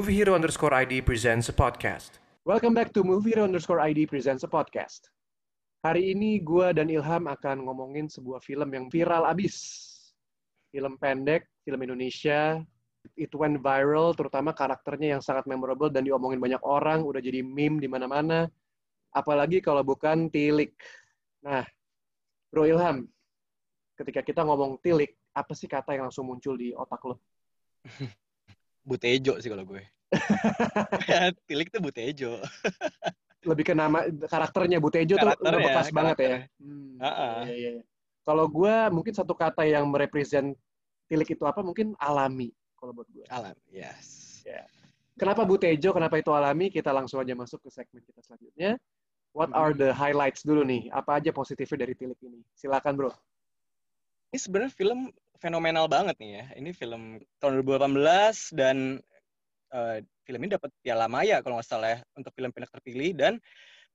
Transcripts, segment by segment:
Movie Hero underscore ID presents a podcast. Welcome back to Movie Hero underscore ID presents a podcast. Hari ini gue dan Ilham akan ngomongin sebuah film yang viral abis. Film pendek, film Indonesia. It went viral, terutama karakternya yang sangat memorable dan diomongin banyak orang, udah jadi meme di mana-mana. Apalagi kalau bukan Tilik. Nah, Bro Ilham, ketika kita ngomong Tilik, apa sih kata yang langsung muncul di otak lo? Butejo sih kalau gue. Tilik tuh Butejo. Lebih ke nama karakternya Butejo tuh udah Karakternya, bekas banget ya. karakter. Hmm, Ha-ha. iya, iya, iya. Kalau gue mungkin satu kata yang merepresent Tilik itu apa? Mungkin alami kalau buat gue. Alam, yes. Kenapa Butejo? Kenapa itu alami? Kita langsung aja masuk ke segmen kita selanjutnya. What are the highlights dulu nih? Apa aja positifnya dari Tilik ini? Silakan bro. Ini sebenarnya film fenomenal banget nih ya. Ini film tahun 2018 dan eh, film ini dapat Piala Maya kalau nggak salah ya untuk film pendek terpilih dan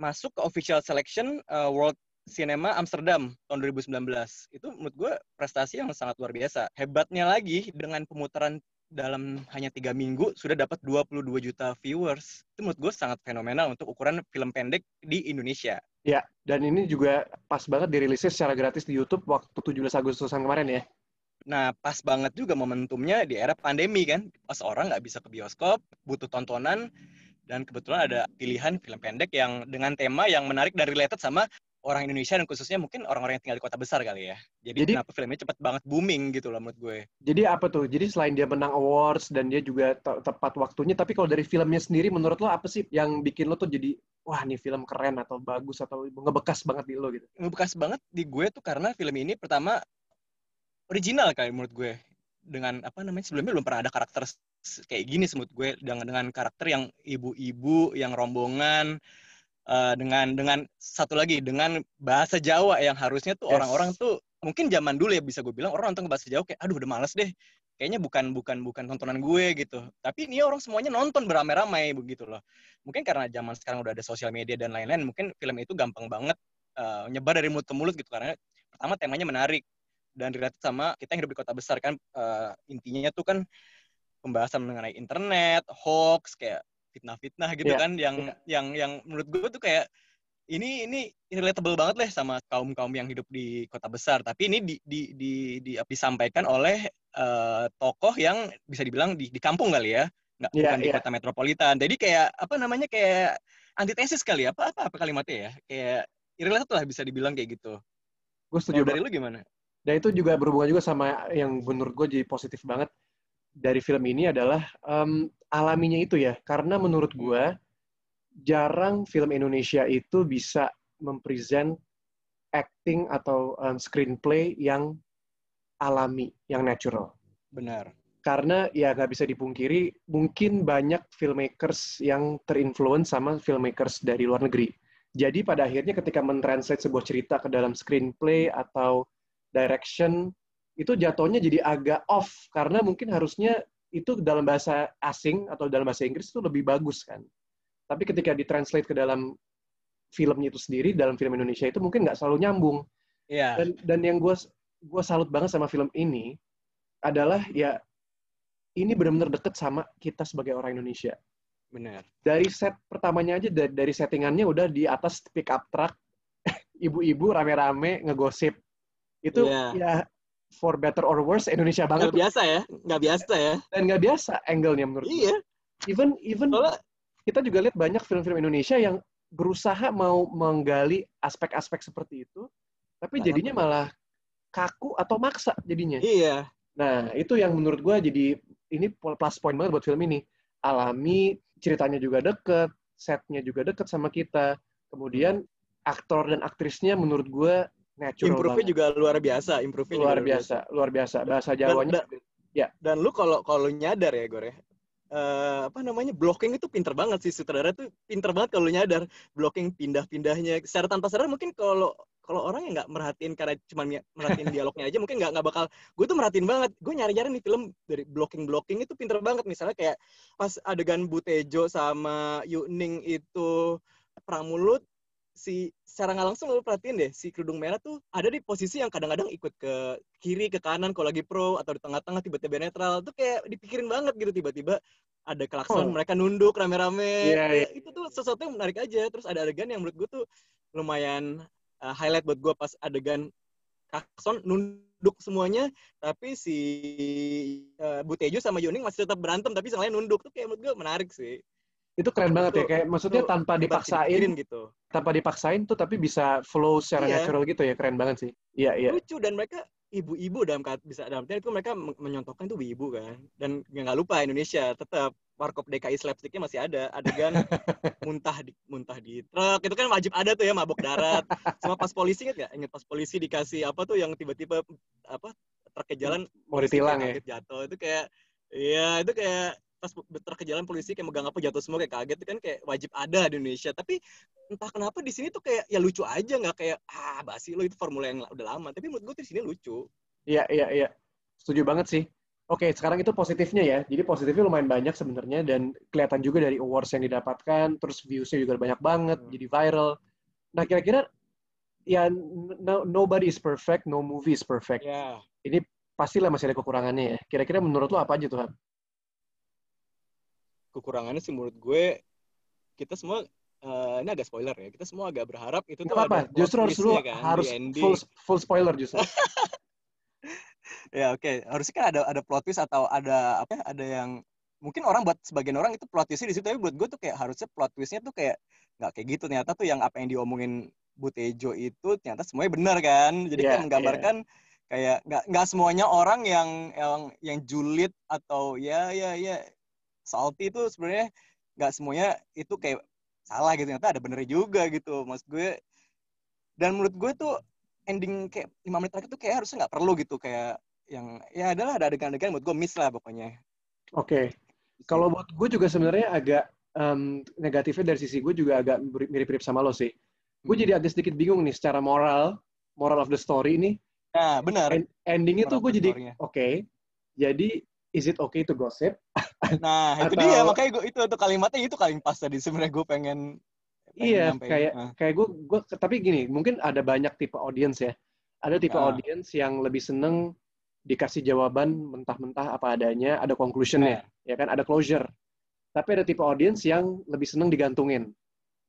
masuk ke official selection eh, World Cinema Amsterdam tahun 2019. Itu menurut gue prestasi yang sangat luar biasa. Hebatnya lagi dengan pemutaran dalam hanya tiga minggu sudah dapat 22 juta viewers. Itu menurut gue sangat fenomenal untuk ukuran film pendek di Indonesia. Ya, dan ini juga pas banget dirilisnya secara gratis di YouTube waktu 17 Agustusan kemarin ya. Nah, pas banget juga momentumnya di era pandemi kan. Pas orang nggak bisa ke bioskop, butuh tontonan, dan kebetulan ada pilihan film pendek yang dengan tema yang menarik dan related sama orang Indonesia dan khususnya mungkin orang-orang yang tinggal di kota besar kali ya. Jadi, Jadi- kenapa filmnya cepat banget booming gitu loh menurut gue. Jadi apa tuh? Jadi selain dia menang awards dan dia juga te- tepat waktunya, tapi kalau dari filmnya sendiri menurut lo apa sih yang bikin lo tuh jadi wah nih film keren atau bagus atau ngebekas banget di lo gitu? Ngebekas banget di gue tuh karena film ini pertama original kali menurut gue. Dengan apa namanya sebelumnya belum pernah ada karakter kayak gini menurut gue. Dengan dengan karakter yang ibu-ibu, yang rombongan eh, dengan dengan satu lagi dengan bahasa Jawa yang harusnya tuh Yes. orang-orang tuh mungkin zaman dulu ya bisa gue bilang orang nonton bahasa Jawa kayak aduh udah males deh. Kayaknya bukan bukan bukan tontonan gue gitu. Tapi ini orang semuanya nonton beramai-ramai begitu loh. Mungkin karena zaman sekarang udah ada sosial media dan lain-lain mungkin film itu gampang banget eh, nyebar dari mulut ke mulut gitu. Karena pertama temanya menarik dan related sama kita yang hidup di kota besar kan eh, intinya tuh kan pembahasan mengenai internet hoax kayak fitnah-fitnah gitu Iya, kan yang iya. yang yang menurut gue tuh kayak ini ini relatable banget lah sama kaum kaum yang hidup di kota besar. Tapi ini di, di, di, di- disampaikan oleh eh, tokoh yang bisa dibilang di, di kampung kali ya nggak Iya, bukan di iya. kota metropolitan. Jadi kayak apa namanya kayak antitesis kali ya apa apa apa kalimatnya ya? Kayak irrelevant lah bisa dibilang kayak gitu. Gue setuju dari lu gimana Dan itu juga berhubungan juga sama yang menurut gue jadi positif banget dari film ini adalah em, alaminya itu ya. Karena menurut gue jarang film Indonesia itu bisa mempresent acting atau em, screenplay yang alami, yang natural. benar karena ya nggak bisa dipungkiri mungkin banyak filmmakers yang terinfluence sama filmmakers dari luar negeri. Jadi pada akhirnya ketika mentranslate sebuah cerita ke dalam screenplay atau direction itu jatuhnya jadi agak off. Karena mungkin harusnya itu dalam bahasa asing atau dalam bahasa Inggris itu lebih bagus kan. Tapi ketika ditranslate ke dalam filmnya itu sendiri dalam film Indonesia itu mungkin nggak selalu nyambung. Iya. dan dan yang gue gue salut banget sama film ini adalah ya ini benar-benar deket sama kita sebagai orang Indonesia. Benar. Dari set pertamanya aja dari, dari settingannya udah di atas pick up truck ibu-ibu rame-rame ngegosip itu Iya. ya for better or worse Indonesia banget nggak biasa ya nggak biasa ya dan nggak biasa angle-nya menurut gue. iya even even soalnya kita juga lihat banyak film-film Indonesia yang berusaha mau menggali aspek-aspek seperti itu tapi Nah, jadinya malah kaku atau maksa jadinya iya Nah, itu yang menurut gue jadi ini plus point banget buat film ini. Alami, ceritanya juga deket, setnya juga deket sama kita. Kemudian aktor dan aktrisnya menurut gue natural improve-nya banget. juga luar biasa improve-nya juga luar biasa, luar biasa. Bahasa Jawanya Dan- dan lu kalau kalau nyadar ya Gore eh, apa namanya blocking itu pinter banget sih sutradara tuh pinter banget kalau nyadar. Blocking pindah-pindahnya secara tanpa sadar mungkin kalau kalau orang yang nggak merhatiin karena cuma merhatiin dialognya aja mungkin nggak nggak bakal gue tuh merhatiin banget. Gue nyari-nyari nih film dari blocking blocking itu pinter banget. Misalnya kayak pas adegan Butejo sama Yuning itu perang mulut si secara nggak langsung lu perhatiin deh si kerudung merah tuh ada di posisi yang kadang-kadang ikut ke kiri ke kanan kalau lagi pro atau di tengah-tengah tiba-tiba netral tuh kayak dipikirin banget gitu tiba-tiba ada klakson Oh. mereka nunduk rame-rame. Iya, Kayak itu tuh sesuatu yang menarik aja terus ada adegan yang menurut gue tuh lumayan uh, highlight buat gue pas adegan klakson nunduk semuanya tapi si uh, Butejo sama Yuning masih tetap berantem tapi yang lain nunduk tuh kayak menurut gue menarik sih Itu keren banget ya. Kayak maksudnya itu tanpa dipaksain, gitu tanpa dipaksain tuh tapi bisa flow secara Iya. natural gitu ya. Keren banget sih. Iya, iya. lucu dan mereka ibu-ibu dalam bisa dalam artian itu mereka men- menyontohkan itu ibu kan dan nggak lupa Indonesia tetap warkop DKI slapsticknya masih ada adegan muntah di muntah di truk itu kan wajib ada tuh ya mabok darat sama pas polisi inget nggak inget pas polisi dikasih apa tuh yang tiba-tiba apa truk ke jalan Mau ditilang ya. jatuh itu kayak iya itu kayak pas truk ke jalan polisi kayak megang apa jatuh semua kayak kaget itu kan kayak wajib ada di Indonesia tapi entah kenapa di sini tuh kayak ya lucu aja nggak kayak ah basi lo itu formula yang udah lama tapi menurut gue di sini lucu Iya, iya, iya. Setuju banget sih. Oke, sekarang itu positifnya ya. Jadi positifnya lumayan banyak sebenarnya dan kelihatan juga dari awards yang didapatkan, terus views-nya juga banyak banget, Hmm. jadi viral. Nah, kira-kira ya no- nobody is perfect, no movie is perfect. ya Pastilah masih ada kekurangannya ya. Kira-kira menurut lo apa aja tuh, Han? Kekurangannya sih menurut gue kita semua eh, ini agak spoiler ya kita semua agak berharap itu tuh ada plot justru harus lu kan, harus full full spoiler justru. ya oke harusnya kan ada ada plot twist atau ada apa ya, ada yang mungkin orang buat sebagian orang itu plot twistnya di situ tapi buat gue tuh kayak harusnya plot twistnya tuh kayak nggak kayak gitu. Ternyata tuh yang apa yang diomongin Butejo itu ternyata semuanya benar kan? Jadi Iya, kan menggambarkan kayak nggak nggak semuanya orang yang yang yang julid atau ya ya ya salty itu sebenarnya nggak semuanya itu kayak salah gitu ternyata ada benernya juga gitu maksud gue dan menurut gue tuh ending kayak lima menit terakhir tuh kayak harusnya nggak perlu gitu kayak yang ya adalah ada adegan-adegan buat gue miss lah pokoknya Oke. Kalau buat gue juga sebenarnya agak em, negatifnya dari sisi gue juga agak mirip-mirip sama lo sih. Gue Hmm. jadi agak sedikit bingung nih secara moral, moral of the story ini. nah benar En- endingnya tuh Moral of gue jadi oke. Jadi is it okay to gossip? nah itu dia makanya gue itu tuh kalimatnya itu paling pas tadi sebenarnya gue pengen, pengen Iya, kayak Nah, kayak gue gue tapi gini, mungkin ada banyak tipe audience ya. Ada tipe Ah. audience yang lebih seneng dikasih jawaban mentah-mentah apa adanya, ada conclusionnya, ya kan, ada closure. Tapi ada tipe audience yang lebih seneng digantungin.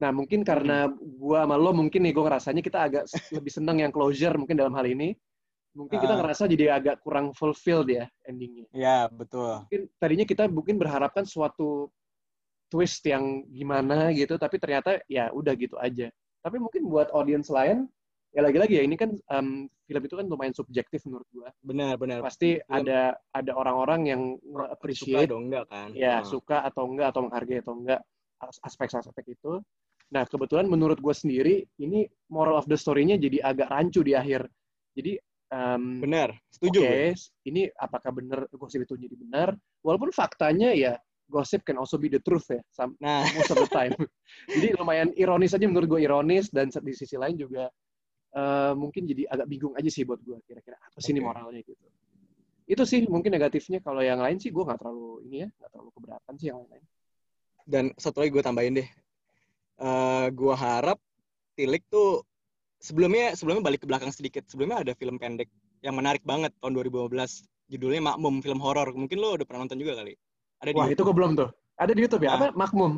Nah, mungkin karena gua sama lo mungkin nih gue ngerasanya kita agak lebih seneng yang closure mungkin dalam hal ini. Mungkin kita Ah. ngerasa jadi agak kurang fulfilled ya endingnya. ya betul Mungkin tadinya kita mungkin berharapkan suatu twist yang gimana gitu, tapi ternyata ya udah gitu aja. Tapi mungkin buat audience lain, ya lagi-lagi ya ini kan em, film itu kan lumayan subjektif menurut gua. benar benar Pasti Film- ada ada orang-orang yang suka appreciate dong enggak kan ya Nah. suka atau enggak atau menghargai atau enggak as- aspek-aspek itu. Nah kebetulan menurut gue sendiri ini moral of the story-nya jadi agak rancu di akhir. Jadi em, benar setuju oke gue. ini apakah benar gosip itu jadi benar? Walaupun faktanya ya gosip can also be the truth ya some- nah most of the time. jadi lumayan ironis aja menurut gue ironis dan di sisi lain juga eh, mungkin jadi agak bingung aja sih buat gue kira-kira apa sih ini Oke. moralnya gitu. Itu sih mungkin negatifnya. Kalau yang lain sih gue nggak terlalu ini ya nggak terlalu keberatan sih yang lain. dan satu lagi gue tambahin deh Eh gue harap Tilik tuh sebelumnya sebelumnya balik ke belakang sedikit sebelumnya ada film pendek yang menarik banget tahun 2015 judulnya Makmum film horor mungkin lo udah pernah nonton juga kali ada di Wah, itu YouTube. gue belum tuh. Ada di YouTube ya? Nah. Apa? Makmum.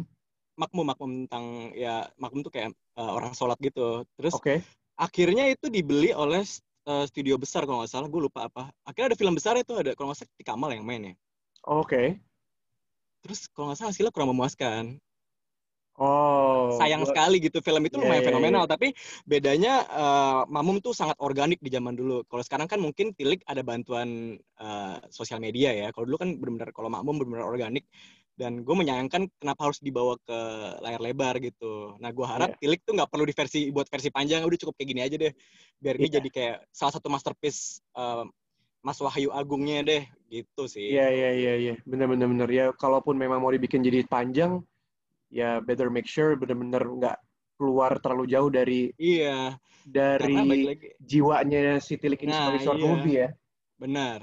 Makmum Makmum tentang ya Makmum tuh kayak eh, orang sholat gitu terus Oke. akhirnya itu dibeli oleh eh, studio besar kalau nggak salah gue lupa apa akhirnya ada film besar itu ada kalau nggak salah Titi Kamal yang main ya Oke. terus kalau nggak salah hasilnya kurang memuaskan Oh. sayang gua- sekali gitu film itu Iya, lumayan iya, fenomenal iya. tapi bedanya eh, Mamum tuh sangat organik di zaman dulu kalau sekarang kan mungkin Tilik ada bantuan eh, sosial media ya kalau dulu kan benar-benar kalau Mamum benar-benar organik dan gue menyayangkan kenapa harus dibawa ke layar lebar gitu nah gue harap Iya. Tilik tuh nggak perlu di versi buat versi panjang udah cukup kayak gini aja deh biar ini Iya. jadi kayak salah satu masterpiece eh, Mas Wahyu Agungnya deh gitu sih Iya, iya, iya, iya. Bener-bener bener. Ya, kalaupun memang mau dibikin jadi panjang, ya better make sure bener-bener nggak keluar terlalu jauh dari iya dari lagi jiwanya si Tilik ini Nah, sebagai short iya. movie ya. benar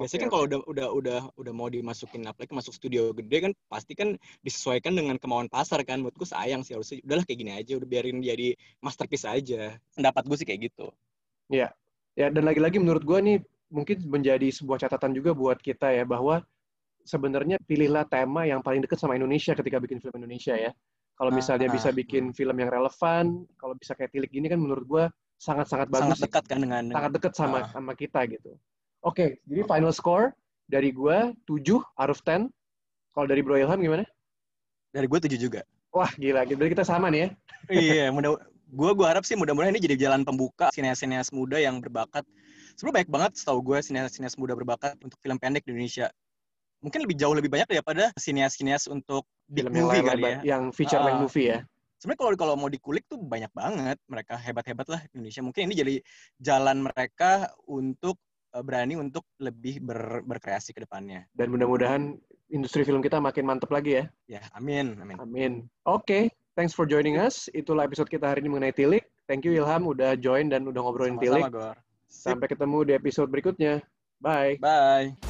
Biasanya kan kalau udah udah udah udah mau dimasukin apalagi masuk studio gede kan pasti kan disesuaikan dengan kemauan pasar kan. Menurut gue sayang sih harusnya udahlah kayak gini aja, udah biarin jadi masterpiece aja. Pendapat gue sih kayak gitu. Ya, dan lagi-lagi menurut gua nih mungkin menjadi sebuah catatan juga buat kita ya bahwa sebenarnya pilihlah tema yang paling dekat sama Indonesia ketika bikin film Indonesia ya. Kalau misalnya Ah, bisa bikin film yang relevan, kalau bisa kayak Tilik gini kan menurut gua sangat-sangat bagus. Sangat dekat kan dengan, sangat dekat sama Ah. sama kita gitu. Oke, jadi final score dari gua 7 out of 10. Kalau dari Bro Ilham gimana? dari gue tujuh juga. Wah, gila. Berarti kita sama nih ya. iya, mudah gue gue harap sih mudah-mudahan ini jadi jalan pembuka sineas-sineas muda yang berbakat. Sebenarnya banyak banget setahu gue sineas-sineas muda berbakat untuk film pendek di Indonesia. Mungkin lebih jauh lebih banyak daripada sineas-sineas untuk big Film yang movie lain kali ya. yang feature length Ah. movie ya. Sebenarnya kalau kalau mau dikulik tuh banyak banget mereka hebat-hebat lah Indonesia. Mungkin ini jadi jalan mereka untuk eh, berani untuk lebih ber- berkreasi ke depannya. Dan mudah-mudahan industri film kita makin mantep lagi ya. Ya, amin, amin. Amin. Oke, thanks for joining us. Itulah episode kita hari ini mengenai Tilik. Thank you Ilham udah join dan udah ngobrolin Tilik. Sama-sama, Gor. Sip. Sampai ketemu di episode berikutnya. Bye. Bye.